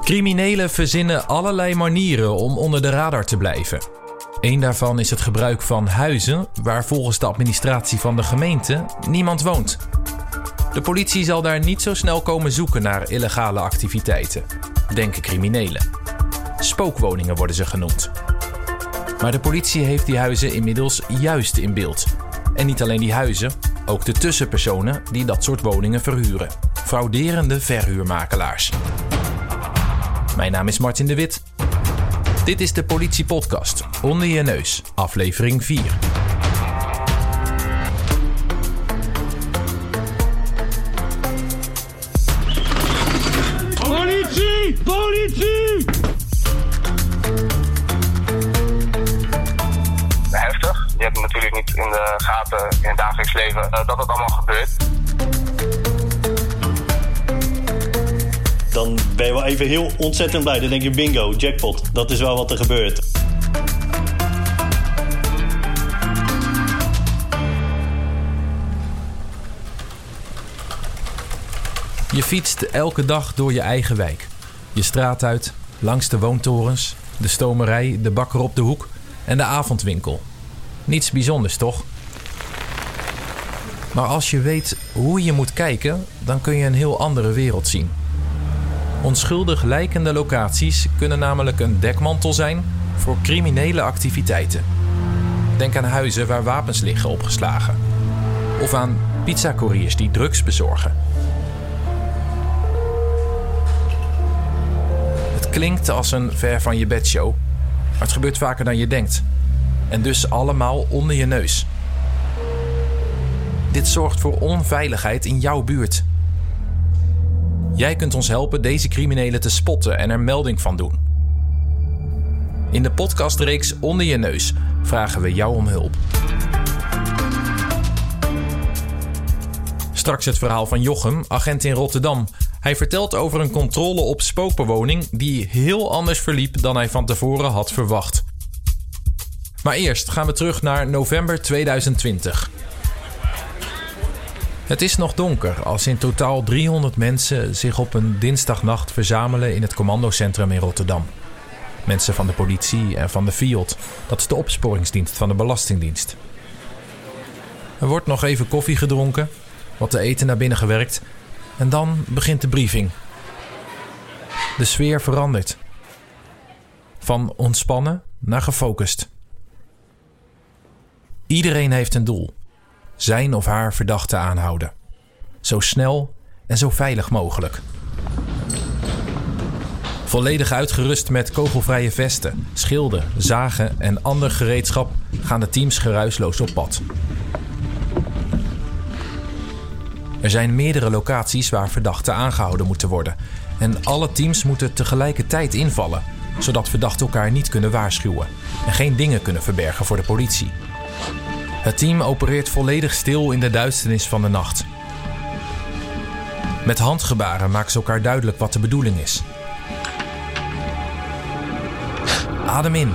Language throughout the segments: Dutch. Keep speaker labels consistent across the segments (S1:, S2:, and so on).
S1: Criminelen verzinnen allerlei manieren om onder de radar te blijven. Eén daarvan is het gebruik van huizen waar volgens de administratie van de gemeente niemand woont. De politie zal daar niet zo snel komen zoeken naar illegale activiteiten, denken criminelen. Spookwoningen worden ze genoemd. Maar de politie heeft die huizen inmiddels juist in beeld. En niet alleen die huizen, ook de tussenpersonen die dat soort woningen verhuren. Frauderende verhuurmakelaars. Mijn naam is Martin de Wit. Dit is de Politiepodcast Onder je neus, aflevering 4.
S2: Politie! Politie!
S3: heftig. Je hebt natuurlijk niet in de gaten in het dagelijks leven eh, dat het allemaal gebeurt.
S4: Even heel ontzettend blij. Dan denk je bingo, jackpot. Dat is wel wat er gebeurt.
S1: Je fietst elke dag door je eigen wijk. Je straat uit, langs de woontorens, de stomerij, de bakker op de hoek en de avondwinkel. Niets bijzonders, toch? Maar als je weet hoe je moet kijken, dan kun je een heel andere wereld zien. Onschuldig lijkende locaties kunnen namelijk een dekmantel zijn voor criminele activiteiten. Denk aan huizen waar wapens liggen opgeslagen. Of aan pizzacouriers die drugs bezorgen. Het klinkt als een ver van je bedshow, maar het gebeurt vaker dan je denkt. En dus allemaal onder je neus. Dit zorgt voor onveiligheid in jouw buurt. Jij kunt ons helpen deze criminelen te spotten en er melding van doen. In de podcastreeks Onder je neus vragen we jou om hulp. Straks het verhaal van Jochem, agent in Rotterdam. Hij vertelt over een controle op spookbewoning die heel anders verliep dan hij van tevoren had verwacht. Maar eerst gaan we terug naar november 2020. Het is nog donker als in totaal 300 mensen zich op een dinsdagnacht verzamelen in het commandocentrum in Rotterdam. Mensen van de politie en van de FIOD, dat is de opsporingsdienst van de Belastingdienst. Er wordt nog even koffie gedronken, wat te eten naar binnen gewerkt en dan begint de briefing. De sfeer verandert. Van ontspannen naar gefocust. Iedereen heeft een doel: zijn of haar verdachte aanhouden. Zo snel en zo veilig mogelijk. Volledig uitgerust met kogelvrije vesten, schilden, zagen en ander gereedschap gaan de teams geruisloos op pad. Er zijn meerdere locaties waar verdachten aangehouden moeten worden. En alle teams moeten tegelijkertijd invallen, zodat verdachten elkaar niet kunnen waarschuwen en geen dingen kunnen verbergen voor de politie. Het team opereert volledig stil in de duisternis van de nacht. Met handgebaren maken ze elkaar duidelijk wat de bedoeling is. Adem in.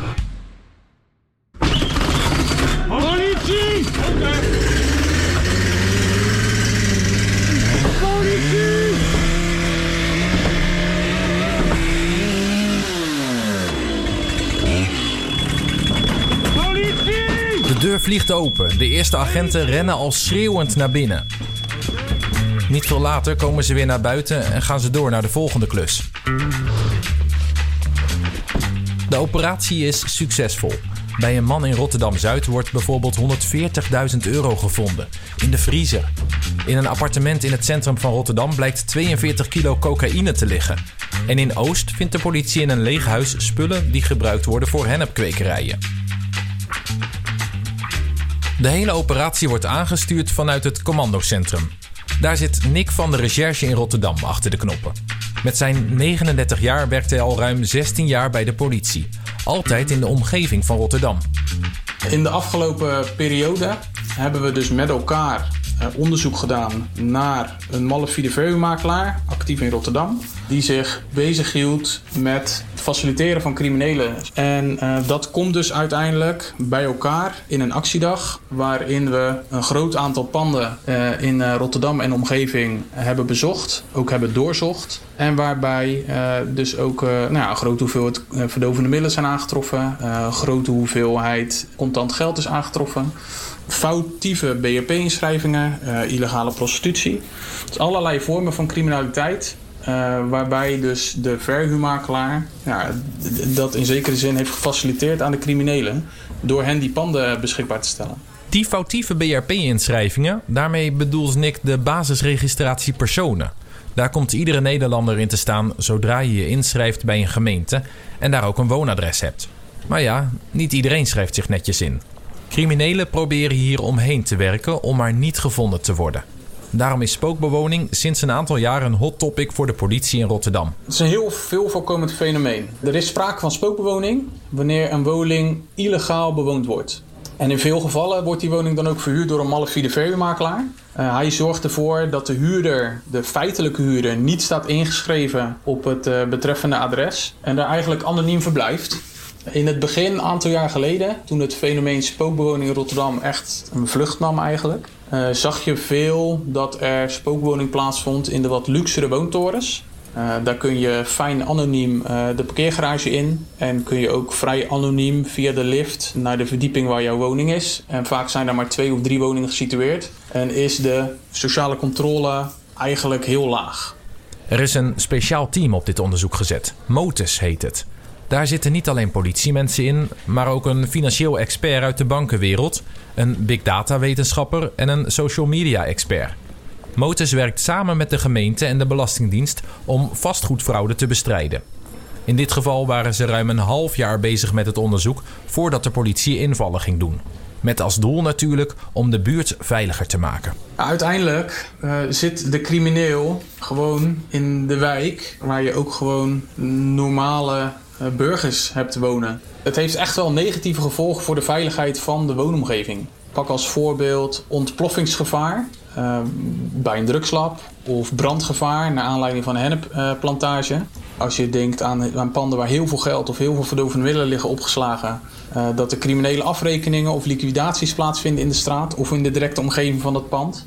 S2: Politie!
S1: Open. De eerste agenten rennen al schreeuwend naar binnen. Niet veel later komen ze weer naar buiten en gaan ze door naar de volgende klus. De operatie is succesvol. Bij een man in Rotterdam Zuid wordt bijvoorbeeld 140.000 euro gevonden in de vriezer. In een appartement in het centrum van Rotterdam blijkt 42 kilo cocaïne te liggen. En in Oost vindt de politie in een leeg huis spullen die gebruikt worden voor hennepkwekerijen. De hele operatie wordt aangestuurd vanuit het commandocentrum. Daar zit Nick van de Recherche in Rotterdam achter de knoppen. Met zijn 39 jaar werkt hij al ruim 16 jaar bij de politie. Altijd in de omgeving van Rotterdam.
S5: In de afgelopen periode hebben we dus met elkaar eh, onderzoek gedaan naar een malafide verhuurmakelaar, actief in Rotterdam. die zich bezighield met faciliteren van criminelen. En uh, dat komt dus uiteindelijk bij elkaar in een actiedag waarin we een groot aantal panden uh, in uh, Rotterdam en omgeving hebben bezocht, ook hebben doorzocht. En waarbij dus ook nou ja, een grote hoeveelheid verdovende middelen zijn aangetroffen, een grote hoeveelheid contant geld is aangetroffen foutieve BRP-inschrijvingen, illegale prostitutie. Dus allerlei vormen van criminaliteit. Uh, waarbij dus de verhuurmakelaar ja, dat in zekere zin heeft gefaciliteerd aan de criminelen. door hen die panden beschikbaar te stellen.
S1: Die foutieve BRP-inschrijvingen, daarmee bedoelt Nick de basisregistratie personen. Daar komt iedere Nederlander in te staan zodra je je inschrijft bij een gemeente en daar ook een woonadres hebt. Maar ja, niet iedereen schrijft zich netjes in. Criminelen proberen hier omheen te werken om maar niet gevonden te worden. Daarom is spookbewoning sinds een aantal jaar een hot topic voor de politie in Rotterdam.
S5: Het is een heel veel voorkomend fenomeen. Er is sprake van spookbewoning wanneer een woning illegaal bewoond wordt. En in veel gevallen wordt die woning dan ook verhuurd door een malafide verhuurmakelaar. Uh, hij zorgt ervoor dat de huurder, de feitelijke huurder, niet staat ingeschreven op het uh, betreffende adres en daar eigenlijk anoniem verblijft. In het begin, een aantal jaar geleden, toen het fenomeen spookbewoning in Rotterdam echt een vlucht nam eigenlijk, uh, zag je veel dat er spookbewoning plaatsvond in de wat luxere woontorens. Uh, daar kun je fijn anoniem uh, de parkeergarage in en kun je ook vrij anoniem via de lift naar de verdieping waar jouw woning is. En vaak zijn er maar twee of drie woningen gesitueerd en is de sociale controle eigenlijk heel laag.
S1: Er is een speciaal team op dit onderzoek gezet. Motus heet het. Daar zitten niet alleen politiemensen in, maar ook een financieel expert uit de bankenwereld, een big data wetenschapper en een social media expert. Motus werkt samen met de gemeente en de Belastingdienst om vastgoedfraude te bestrijden. In dit geval waren ze ruim een half jaar bezig met het onderzoek voordat de politie invallen ging doen. Met als doel natuurlijk om de buurt veiliger te maken.
S5: Uiteindelijk uh, zit de crimineel gewoon in de wijk, waar je ook gewoon normale burgers hebt wonen. Het heeft echt wel negatieve gevolgen voor de veiligheid van de woonomgeving. Pak als voorbeeld ontploffingsgevaar uh, bij een drugslab of brandgevaar naar aanleiding van een hennepplantage. Als je denkt aan, panden waar heel veel geld of heel veel verdovende middelen liggen opgeslagen, uh, dat er criminele afrekeningen of liquidaties plaatsvinden in de straat of in de directe omgeving van dat pand.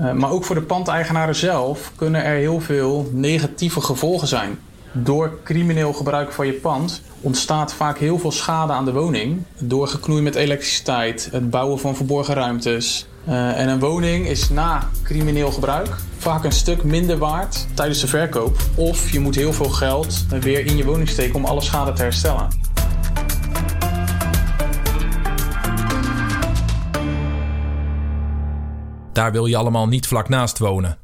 S5: Uh, maar ook voor de pandeigenaren zelf kunnen er heel veel negatieve gevolgen zijn. Door crimineel gebruik van je pand ontstaat vaak heel veel schade aan de woning. Door geknoei met elektriciteit, het bouwen van verborgen ruimtes. Uh, en een woning is na crimineel gebruik vaak een stuk minder waard tijdens de verkoop. Of je moet heel veel geld weer in je woning steken om alle schade te herstellen.
S1: Daar wil je allemaal niet vlak naast wonen.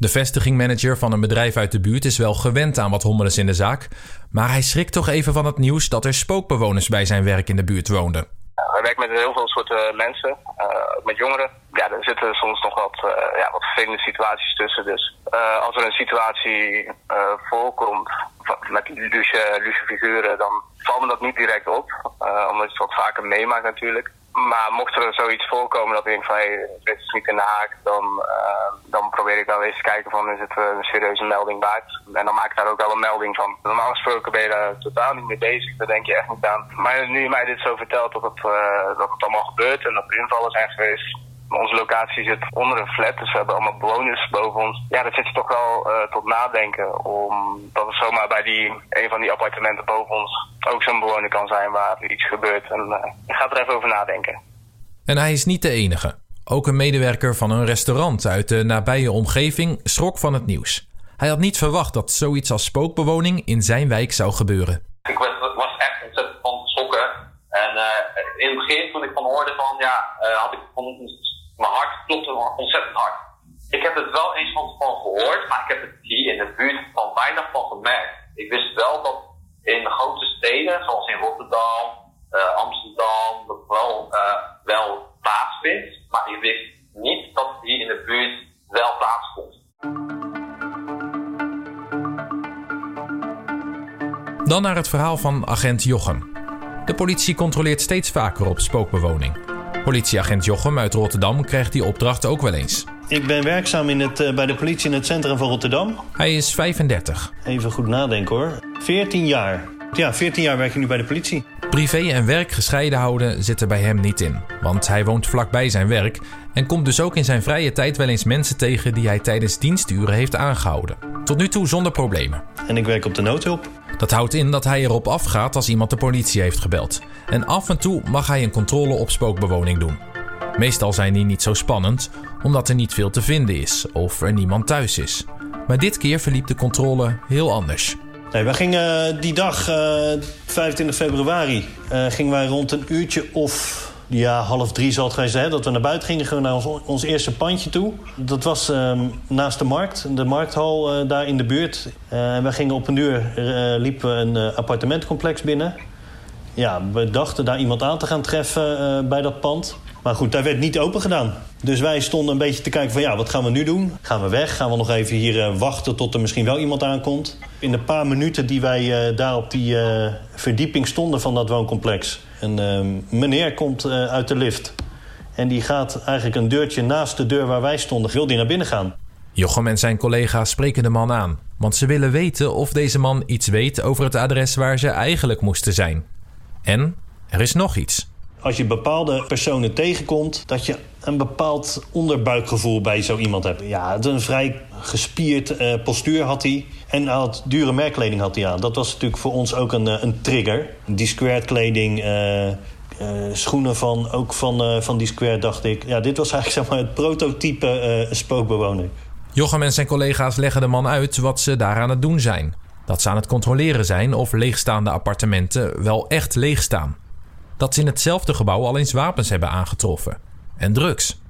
S1: De vestigingmanager van een bedrijf uit de buurt is wel gewend aan wat hommeles in de zaak, maar hij schrikt toch even van het nieuws dat er spookbewoners bij zijn werk in de buurt woonden.
S3: Ja, wij werken met heel veel soorten mensen, uh, met jongeren. Ja, er zitten soms nog wat, uh, ja, wat situaties tussen. Dus uh, als er een situatie voorkomt met luxe figuren, dan valt me dat niet direct op. omdat je het wat vaker meemaakt natuurlijk. Maar mocht er zoiets voorkomen dat ik denk van hey, dit is niet in de haak, dan, uh, dan probeer ik wel eens te kijken van is het een serieuze melding waard. En dan maak ik daar ook wel een melding van. Normaal gesproken ben je daar totaal niet mee bezig, daar denk je echt niet aan. Maar nu je mij dit zo vertelt dat het, uh, dat het allemaal gebeurt en dat er invallen zijn geweest, onze locatie zit onder een flat, dus we hebben allemaal bewoners boven ons. Ja, dat zit je toch wel uh, tot nadenken. Omdat het zomaar bij die, een van die appartementen boven ons ook zo'n bewoner kan zijn waar iets gebeurt. En uh, je gaat er even over nadenken.
S1: En hij is niet de enige. Ook een medewerker van een restaurant uit de nabije omgeving schrok van het nieuws. Hij had niet verwacht dat zoiets als spookbewoning in zijn wijk zou gebeuren.
S6: Ik was, was echt ontzettend van geschrokken. En uh, in het begin, toen ik van hoorde van, ja, had ik van mijn hart klopte ontzettend hard. Ik heb het wel eens van, van gehoord, maar ik heb het hier in de buurt van weinig van gemerkt. Ik wist wel dat in de grote steden, zoals in Rotterdam, uh, Amsterdam, dat wel, uh, wel plaatsvindt. Maar ik wist niet dat het hier in de buurt wel plaatsvond.
S1: Dan naar het verhaal van agent Jochem. De politie controleert steeds vaker op spookbewoning. Politieagent Jochem uit Rotterdam krijgt die opdracht ook wel eens.
S4: Ik ben werkzaam in het, eh, bij de politie in het centrum van Rotterdam.
S1: Hij is 35.
S4: Even goed nadenken hoor. 14 jaar. Ja, 14 jaar werk ik nu bij de politie.
S1: Privé en werk gescheiden houden zit er bij hem niet in. Want hij woont vlakbij zijn werk en komt dus ook in zijn vrije tijd wel eens mensen tegen die hij tijdens diensturen heeft aangehouden. Tot nu toe zonder problemen.
S4: En ik werk op de noodhulp.
S1: Dat houdt in dat hij erop afgaat als iemand de politie heeft gebeld. En af en toe mag hij een controle op spookbewoning doen. Meestal zijn die niet zo spannend, omdat er niet veel te vinden is of er niemand thuis is. Maar dit keer verliep de controle heel anders.
S4: Nee, wij gingen eh, die dag, eh 25 februari, eh, gingen wij rond een uurtje of ja, half drie zal het geweest zijn, dat we naar buiten gingen, gingen we naar ons, ons eerste pandje toe. Dat was ehm, naast de markt, de markthal eh, daar in de buurt. Eh, En wij gingen op een uur, eh, liepen we een appartementcomplex binnen. Ja, we dachten daar iemand aan te gaan treffen bij dat pand. Maar goed, daar werd niet open gedaan. Dus wij stonden een beetje te kijken van ja, wat gaan we nu doen? Gaan we weg? Gaan we nog even hier eh, wachten tot er misschien wel iemand aankomt? In de paar minuten die wij eh, daar op die eh, verdieping stonden van dat wooncomplex... een meneer komt uit de lift. En die gaat eigenlijk een deurtje naast de deur waar wij stonden... wil die naar binnen gaan.
S1: Jochem en zijn collega's spreken de man aan, want ze willen weten of deze man iets weet over het adres waar ze eigenlijk moesten zijn. En er is nog iets.
S4: Als je bepaalde personen tegenkomt, dat je een bepaald onderbuikgevoel bij zo iemand hebt. Ja, een vrij gespierd eh, postuur had hij. En had dure merkkleding had hij aan. Dat was natuurlijk voor ons ook een, eh, een trigger. Die squared kleding, eh, schoenen van, ook van, van die square, dacht ik. Ja, dit was eigenlijk zeg maar, het prototype spookbewoner.
S1: Jochem en zijn collega's leggen de man uit wat ze daar aan het doen zijn. Dat ze aan het controleren zijn of leegstaande appartementen wel echt leeg staan. Dat ze in hetzelfde gebouw al eens wapens hebben aangetroffen. En drugs.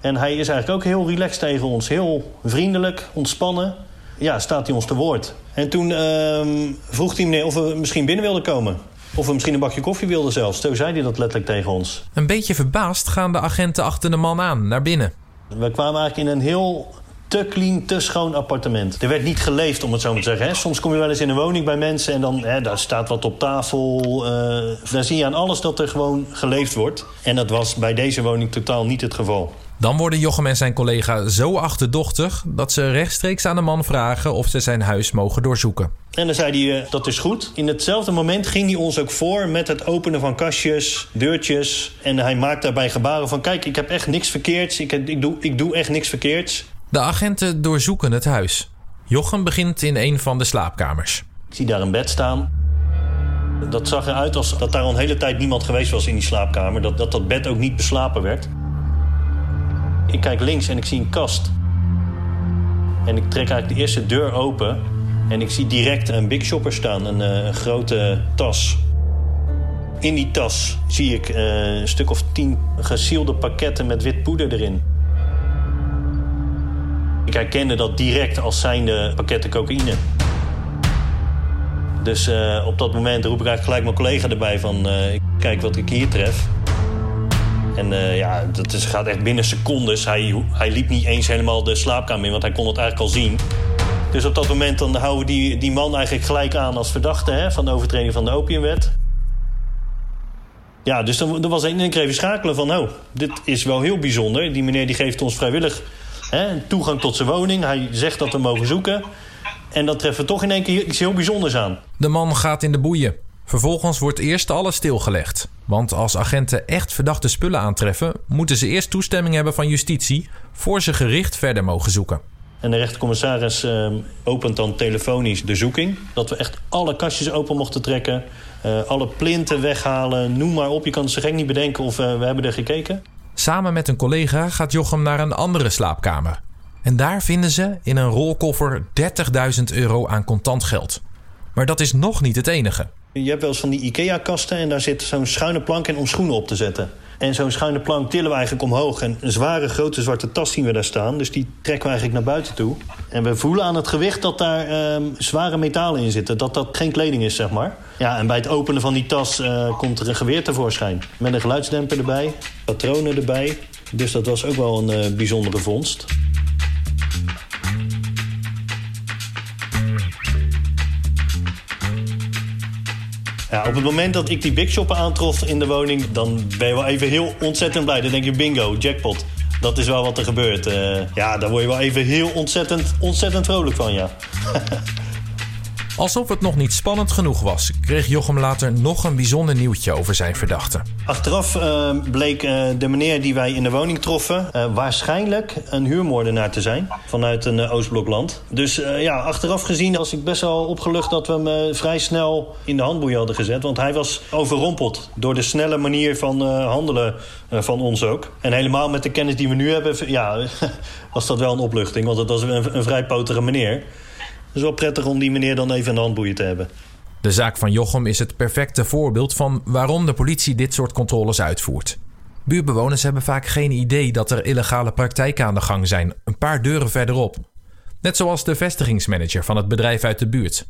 S4: En hij is eigenlijk ook heel relaxed tegen ons. Heel vriendelijk, ontspannen. Ja, staat hij ons te woord. En toen ehm, vroeg hij meneer of we misschien binnen wilden komen. Of we misschien een bakje koffie wilden zelfs. Zo zei hij dat letterlijk tegen ons.
S1: Een beetje verbaasd gaan de agenten achter de man aan, naar binnen.
S4: We kwamen eigenlijk in een heel te clean, te schoon appartement. Er werd niet geleefd, om het zo maar te zeggen. Hè. Soms kom je wel eens in een woning bij mensen... en dan hè, daar staat wat op tafel. eh daar zie je aan alles dat er gewoon geleefd wordt. En dat was bij deze woning totaal niet het geval.
S1: Dan worden Jochem en zijn collega zo achterdochtig dat ze rechtstreeks aan de man vragen of ze zijn huis mogen doorzoeken.
S4: En dan zei hij, eh, dat is goed. In hetzelfde moment ging hij ons ook voor met het openen van kastjes, deurtjes. En hij maakt daarbij gebaren van... kijk, ik heb echt niks verkeerds. Ik, ik, doe, ik doe echt niks verkeerds.
S1: De agenten doorzoeken het huis. Jochem begint in een van de slaapkamers.
S4: Ik zie daar een bed staan. Dat zag eruit als dat daar al een hele tijd niemand geweest was in die slaapkamer. Dat dat, dat bed ook niet beslapen werd. Ik kijk links en ik zie een kast. En ik trek eigenlijk de eerste deur open. En ik zie direct een Big Shopper staan, een, eh, een grote tas. In die tas zie ik eh, een stuk of tien gesielde pakketten met wit poeder erin. Ik herkende dat direct als zijnde pakketten cocaïne. Dus eh, op dat moment roep ik eigenlijk gelijk mijn collega erbij van... eh, kijk wat ik hier tref. En eh, ja, dat is, gaat echt binnen secondes. Hij, hij liep niet eens helemaal de slaapkamer in, want hij kon het eigenlijk al zien. Dus op dat moment dan houden we die, die man eigenlijk gelijk aan als verdachte... Hè, van de overtreding van de opiumwet. Ja, dus dan, was één even schakelen van... nou, dit is wel heel bijzonder. Die meneer die geeft ons vrijwillig hè, toegang tot zijn woning. Hij zegt dat we mogen zoeken. En dan treffen we toch in één keer iets heel bijzonders aan.
S1: De man gaat in de boeien. Vervolgens wordt eerst alles stilgelegd. Want als agenten echt verdachte spullen aantreffen, moeten ze eerst toestemming hebben van justitie voor ze gericht verder mogen zoeken.
S4: En de rechtercommissaris eh, opent dan telefonisch de zoeking. Dat we echt alle kastjes open mochten trekken. eh, alle plinten weghalen. Noem maar op. Je kan het zo gek niet bedenken of eh, we hebben er gekeken.
S1: Samen met een collega gaat Jochem naar een andere slaapkamer. En daar vinden ze in een rolkoffer 30.000 euro aan contant geld. Maar dat is nog niet het enige.
S4: Je hebt wel eens van die IKEA-kasten en daar zit zo'n schuine plank in om schoenen op te zetten. En zo'n schuine plank tillen we eigenlijk omhoog. En een zware grote zwarte tas zien we daar staan. Dus die trekken we eigenlijk naar buiten toe. En we voelen aan het gewicht dat daar ehm, zware metalen in zitten. Dat dat geen kleding is, zeg maar. Ja, en bij het openen van die tas eh, komt er een geweer tevoorschijn. Met een geluidsdemper erbij, patronen erbij. Dus dat was ook wel een eh, bijzondere vondst. Ja, op het moment dat ik die Big Shopper aantrof in de woning... dan ben je wel even heel ontzettend blij. Dan denk je bingo, jackpot. Dat is wel wat er gebeurt. Uh, ja, daar word je wel even heel ontzettend, ontzettend vrolijk van, ja.
S1: Alsof het nog niet spannend genoeg was, kreeg Jochem later nog een bijzonder nieuwtje over zijn verdachte.
S4: Achteraf uh, bleek uh, de meneer die wij in de woning troffen uh, waarschijnlijk een huurmoordenaar te zijn vanuit een Oostblokland. Dus ja, achteraf gezien was ik best wel opgelucht dat we hem vrij snel in de handboei hadden gezet. Want hij was overrompeld door de snelle manier van handelen van ons ook. En helemaal met de kennis die we nu hebben, ja, was dat wel een opluchting. Want het was een, een vrij potere meneer is wel prettig om die meneer dan even de handboeien te hebben.
S1: De zaak van Jochem is het perfecte voorbeeld van waarom de politie dit soort controles uitvoert. Buurtbewoners hebben vaak geen idee dat er illegale praktijken aan de gang zijn, een paar deuren verderop. Net zoals de vestigingsmanager van het bedrijf uit de buurt.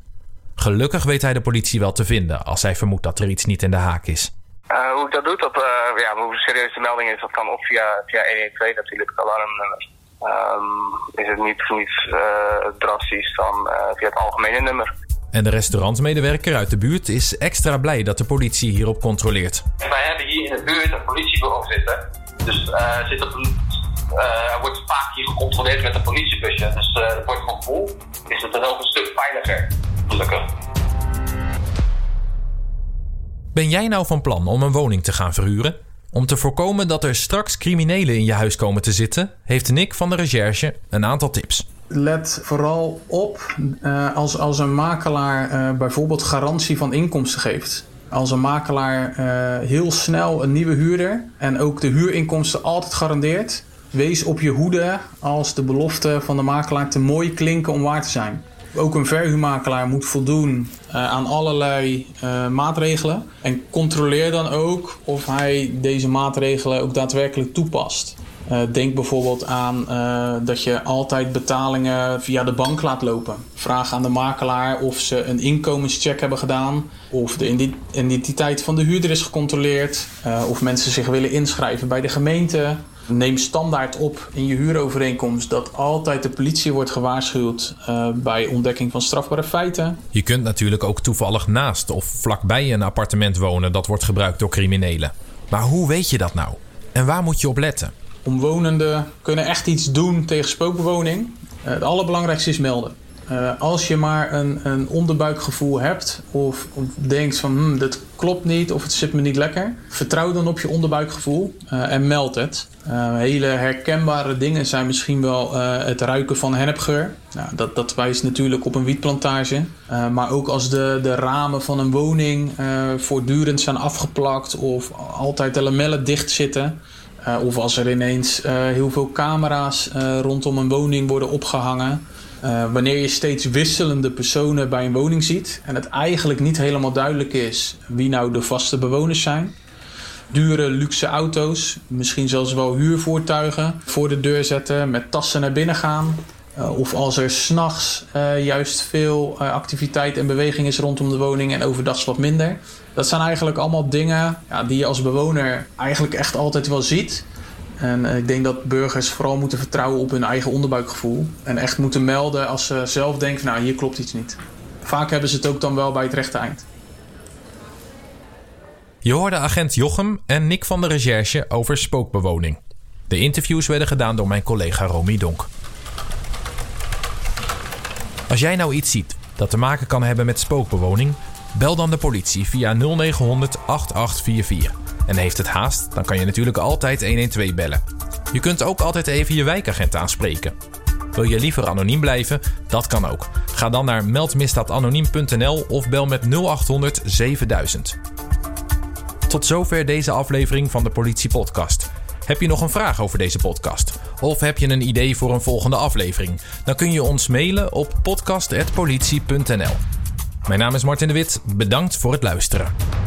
S1: Gelukkig weet hij de politie wel te vinden als hij vermoedt dat er iets niet in de haak is.
S3: Uh, hoe ik dat doe, dat, uh, ja, hoe serieus de melding is, dat kan of via, via 112 natuurlijk, het alarmnummer. Um, is het niet, niet uh, drastisch dan uh, via het algemene nummer.
S1: En de restaurantmedewerker uit de buurt is extra blij dat de politie hierop controleert.
S6: Wij hebben hier in de buurt een politiebureau zitten. Dus uh, zit wordt vaak hier gecontroleerd met een politiebusje. Dus het wordt gewoon vol. Is het dan ook een stuk veiliger, gelukkig.
S1: Ben jij nou van plan om een woning te gaan verhuren? Om te voorkomen dat er straks criminelen in je huis komen te zitten, heeft Nick van de recherche een aantal tips.
S5: Let vooral op uh, als, als een makelaar uh, bijvoorbeeld garantie van inkomsten geeft. Als een makelaar uh, heel snel een nieuwe huurder en ook de huurinkomsten altijd garandeert, wees op je hoede als de beloften van de makelaar te mooi klinken om waar te zijn. Ook een verhuurmakelaar moet voldoen uh, aan allerlei uh, maatregelen. En controleer dan ook of hij deze maatregelen ook daadwerkelijk toepast. Uh, denk bijvoorbeeld aan dat je altijd betalingen via de bank laat lopen. Vraag aan de makelaar of ze een inkomenscheck hebben gedaan. Of de identiteit van de huurder is gecontroleerd. of mensen zich willen inschrijven bij de gemeente. Neem standaard op in je huurovereenkomst dat altijd de politie wordt gewaarschuwd uh, bij ontdekking van strafbare feiten.
S1: Je kunt natuurlijk ook toevallig naast of vlakbij een appartement wonen dat wordt gebruikt door criminelen. Maar hoe weet je dat nou? En waar moet je op letten?
S5: Omwonenden kunnen echt iets doen tegen spookbewoning. Uh, het allerbelangrijkste is melden. Uh, als je maar een, een onderbuikgevoel hebt of, denkt van hm, dit klopt niet of het zit me niet lekker, vertrouw dan op je onderbuikgevoel uh, en meld het. Uh, hele herkenbare dingen zijn misschien wel het ruiken van hennepgeur. Nou, dat, dat wijst natuurlijk op een wietplantage. maar ook als de, de ramen van een woning voortdurend zijn afgeplakt of altijd de lamellen dicht zitten. of als er ineens heel veel camera's rondom een woning worden opgehangen. Uh, wanneer je steeds wisselende personen bij een woning ziet en het eigenlijk niet helemaal duidelijk is wie nou de vaste bewoners zijn. Dure luxe auto's, misschien zelfs wel huurvoertuigen voor de deur zetten, met tassen naar binnen gaan. Uh, of als er s'nachts uh, juist veel activiteit en beweging is rondom de woning en overdag wat minder. Dat zijn eigenlijk allemaal dingen ja, die je als bewoner eigenlijk echt altijd wel ziet. En ik denk dat burgers vooral moeten vertrouwen op hun eigen onderbuikgevoel. En echt moeten melden als ze zelf denken, nou hier klopt iets niet. Vaak hebben ze het ook dan wel bij het rechte eind.
S1: Je hoorde agent Jochem en Nick van de Recherche over spookbewoning. De interviews werden gedaan door mijn collega Romy Donk. Als jij nou iets ziet dat te maken kan hebben met spookbewoning, bel dan de politie via 0900 8844. En heeft het haast, dan kan je natuurlijk altijd 112 bellen. Je kunt ook altijd even je wijkagent aanspreken. Wil je liever anoniem blijven? Dat kan ook. Ga dan naar meldmisdaadanoniem.nl of bel met 0800 7000. Tot zover deze aflevering van de Politie Podcast. Heb je nog een vraag over deze podcast? Of heb je een idee voor een volgende aflevering? Dan kun je ons mailen op podcast.politie.nl. Mijn naam is Martin de Wit. Bedankt voor het luisteren.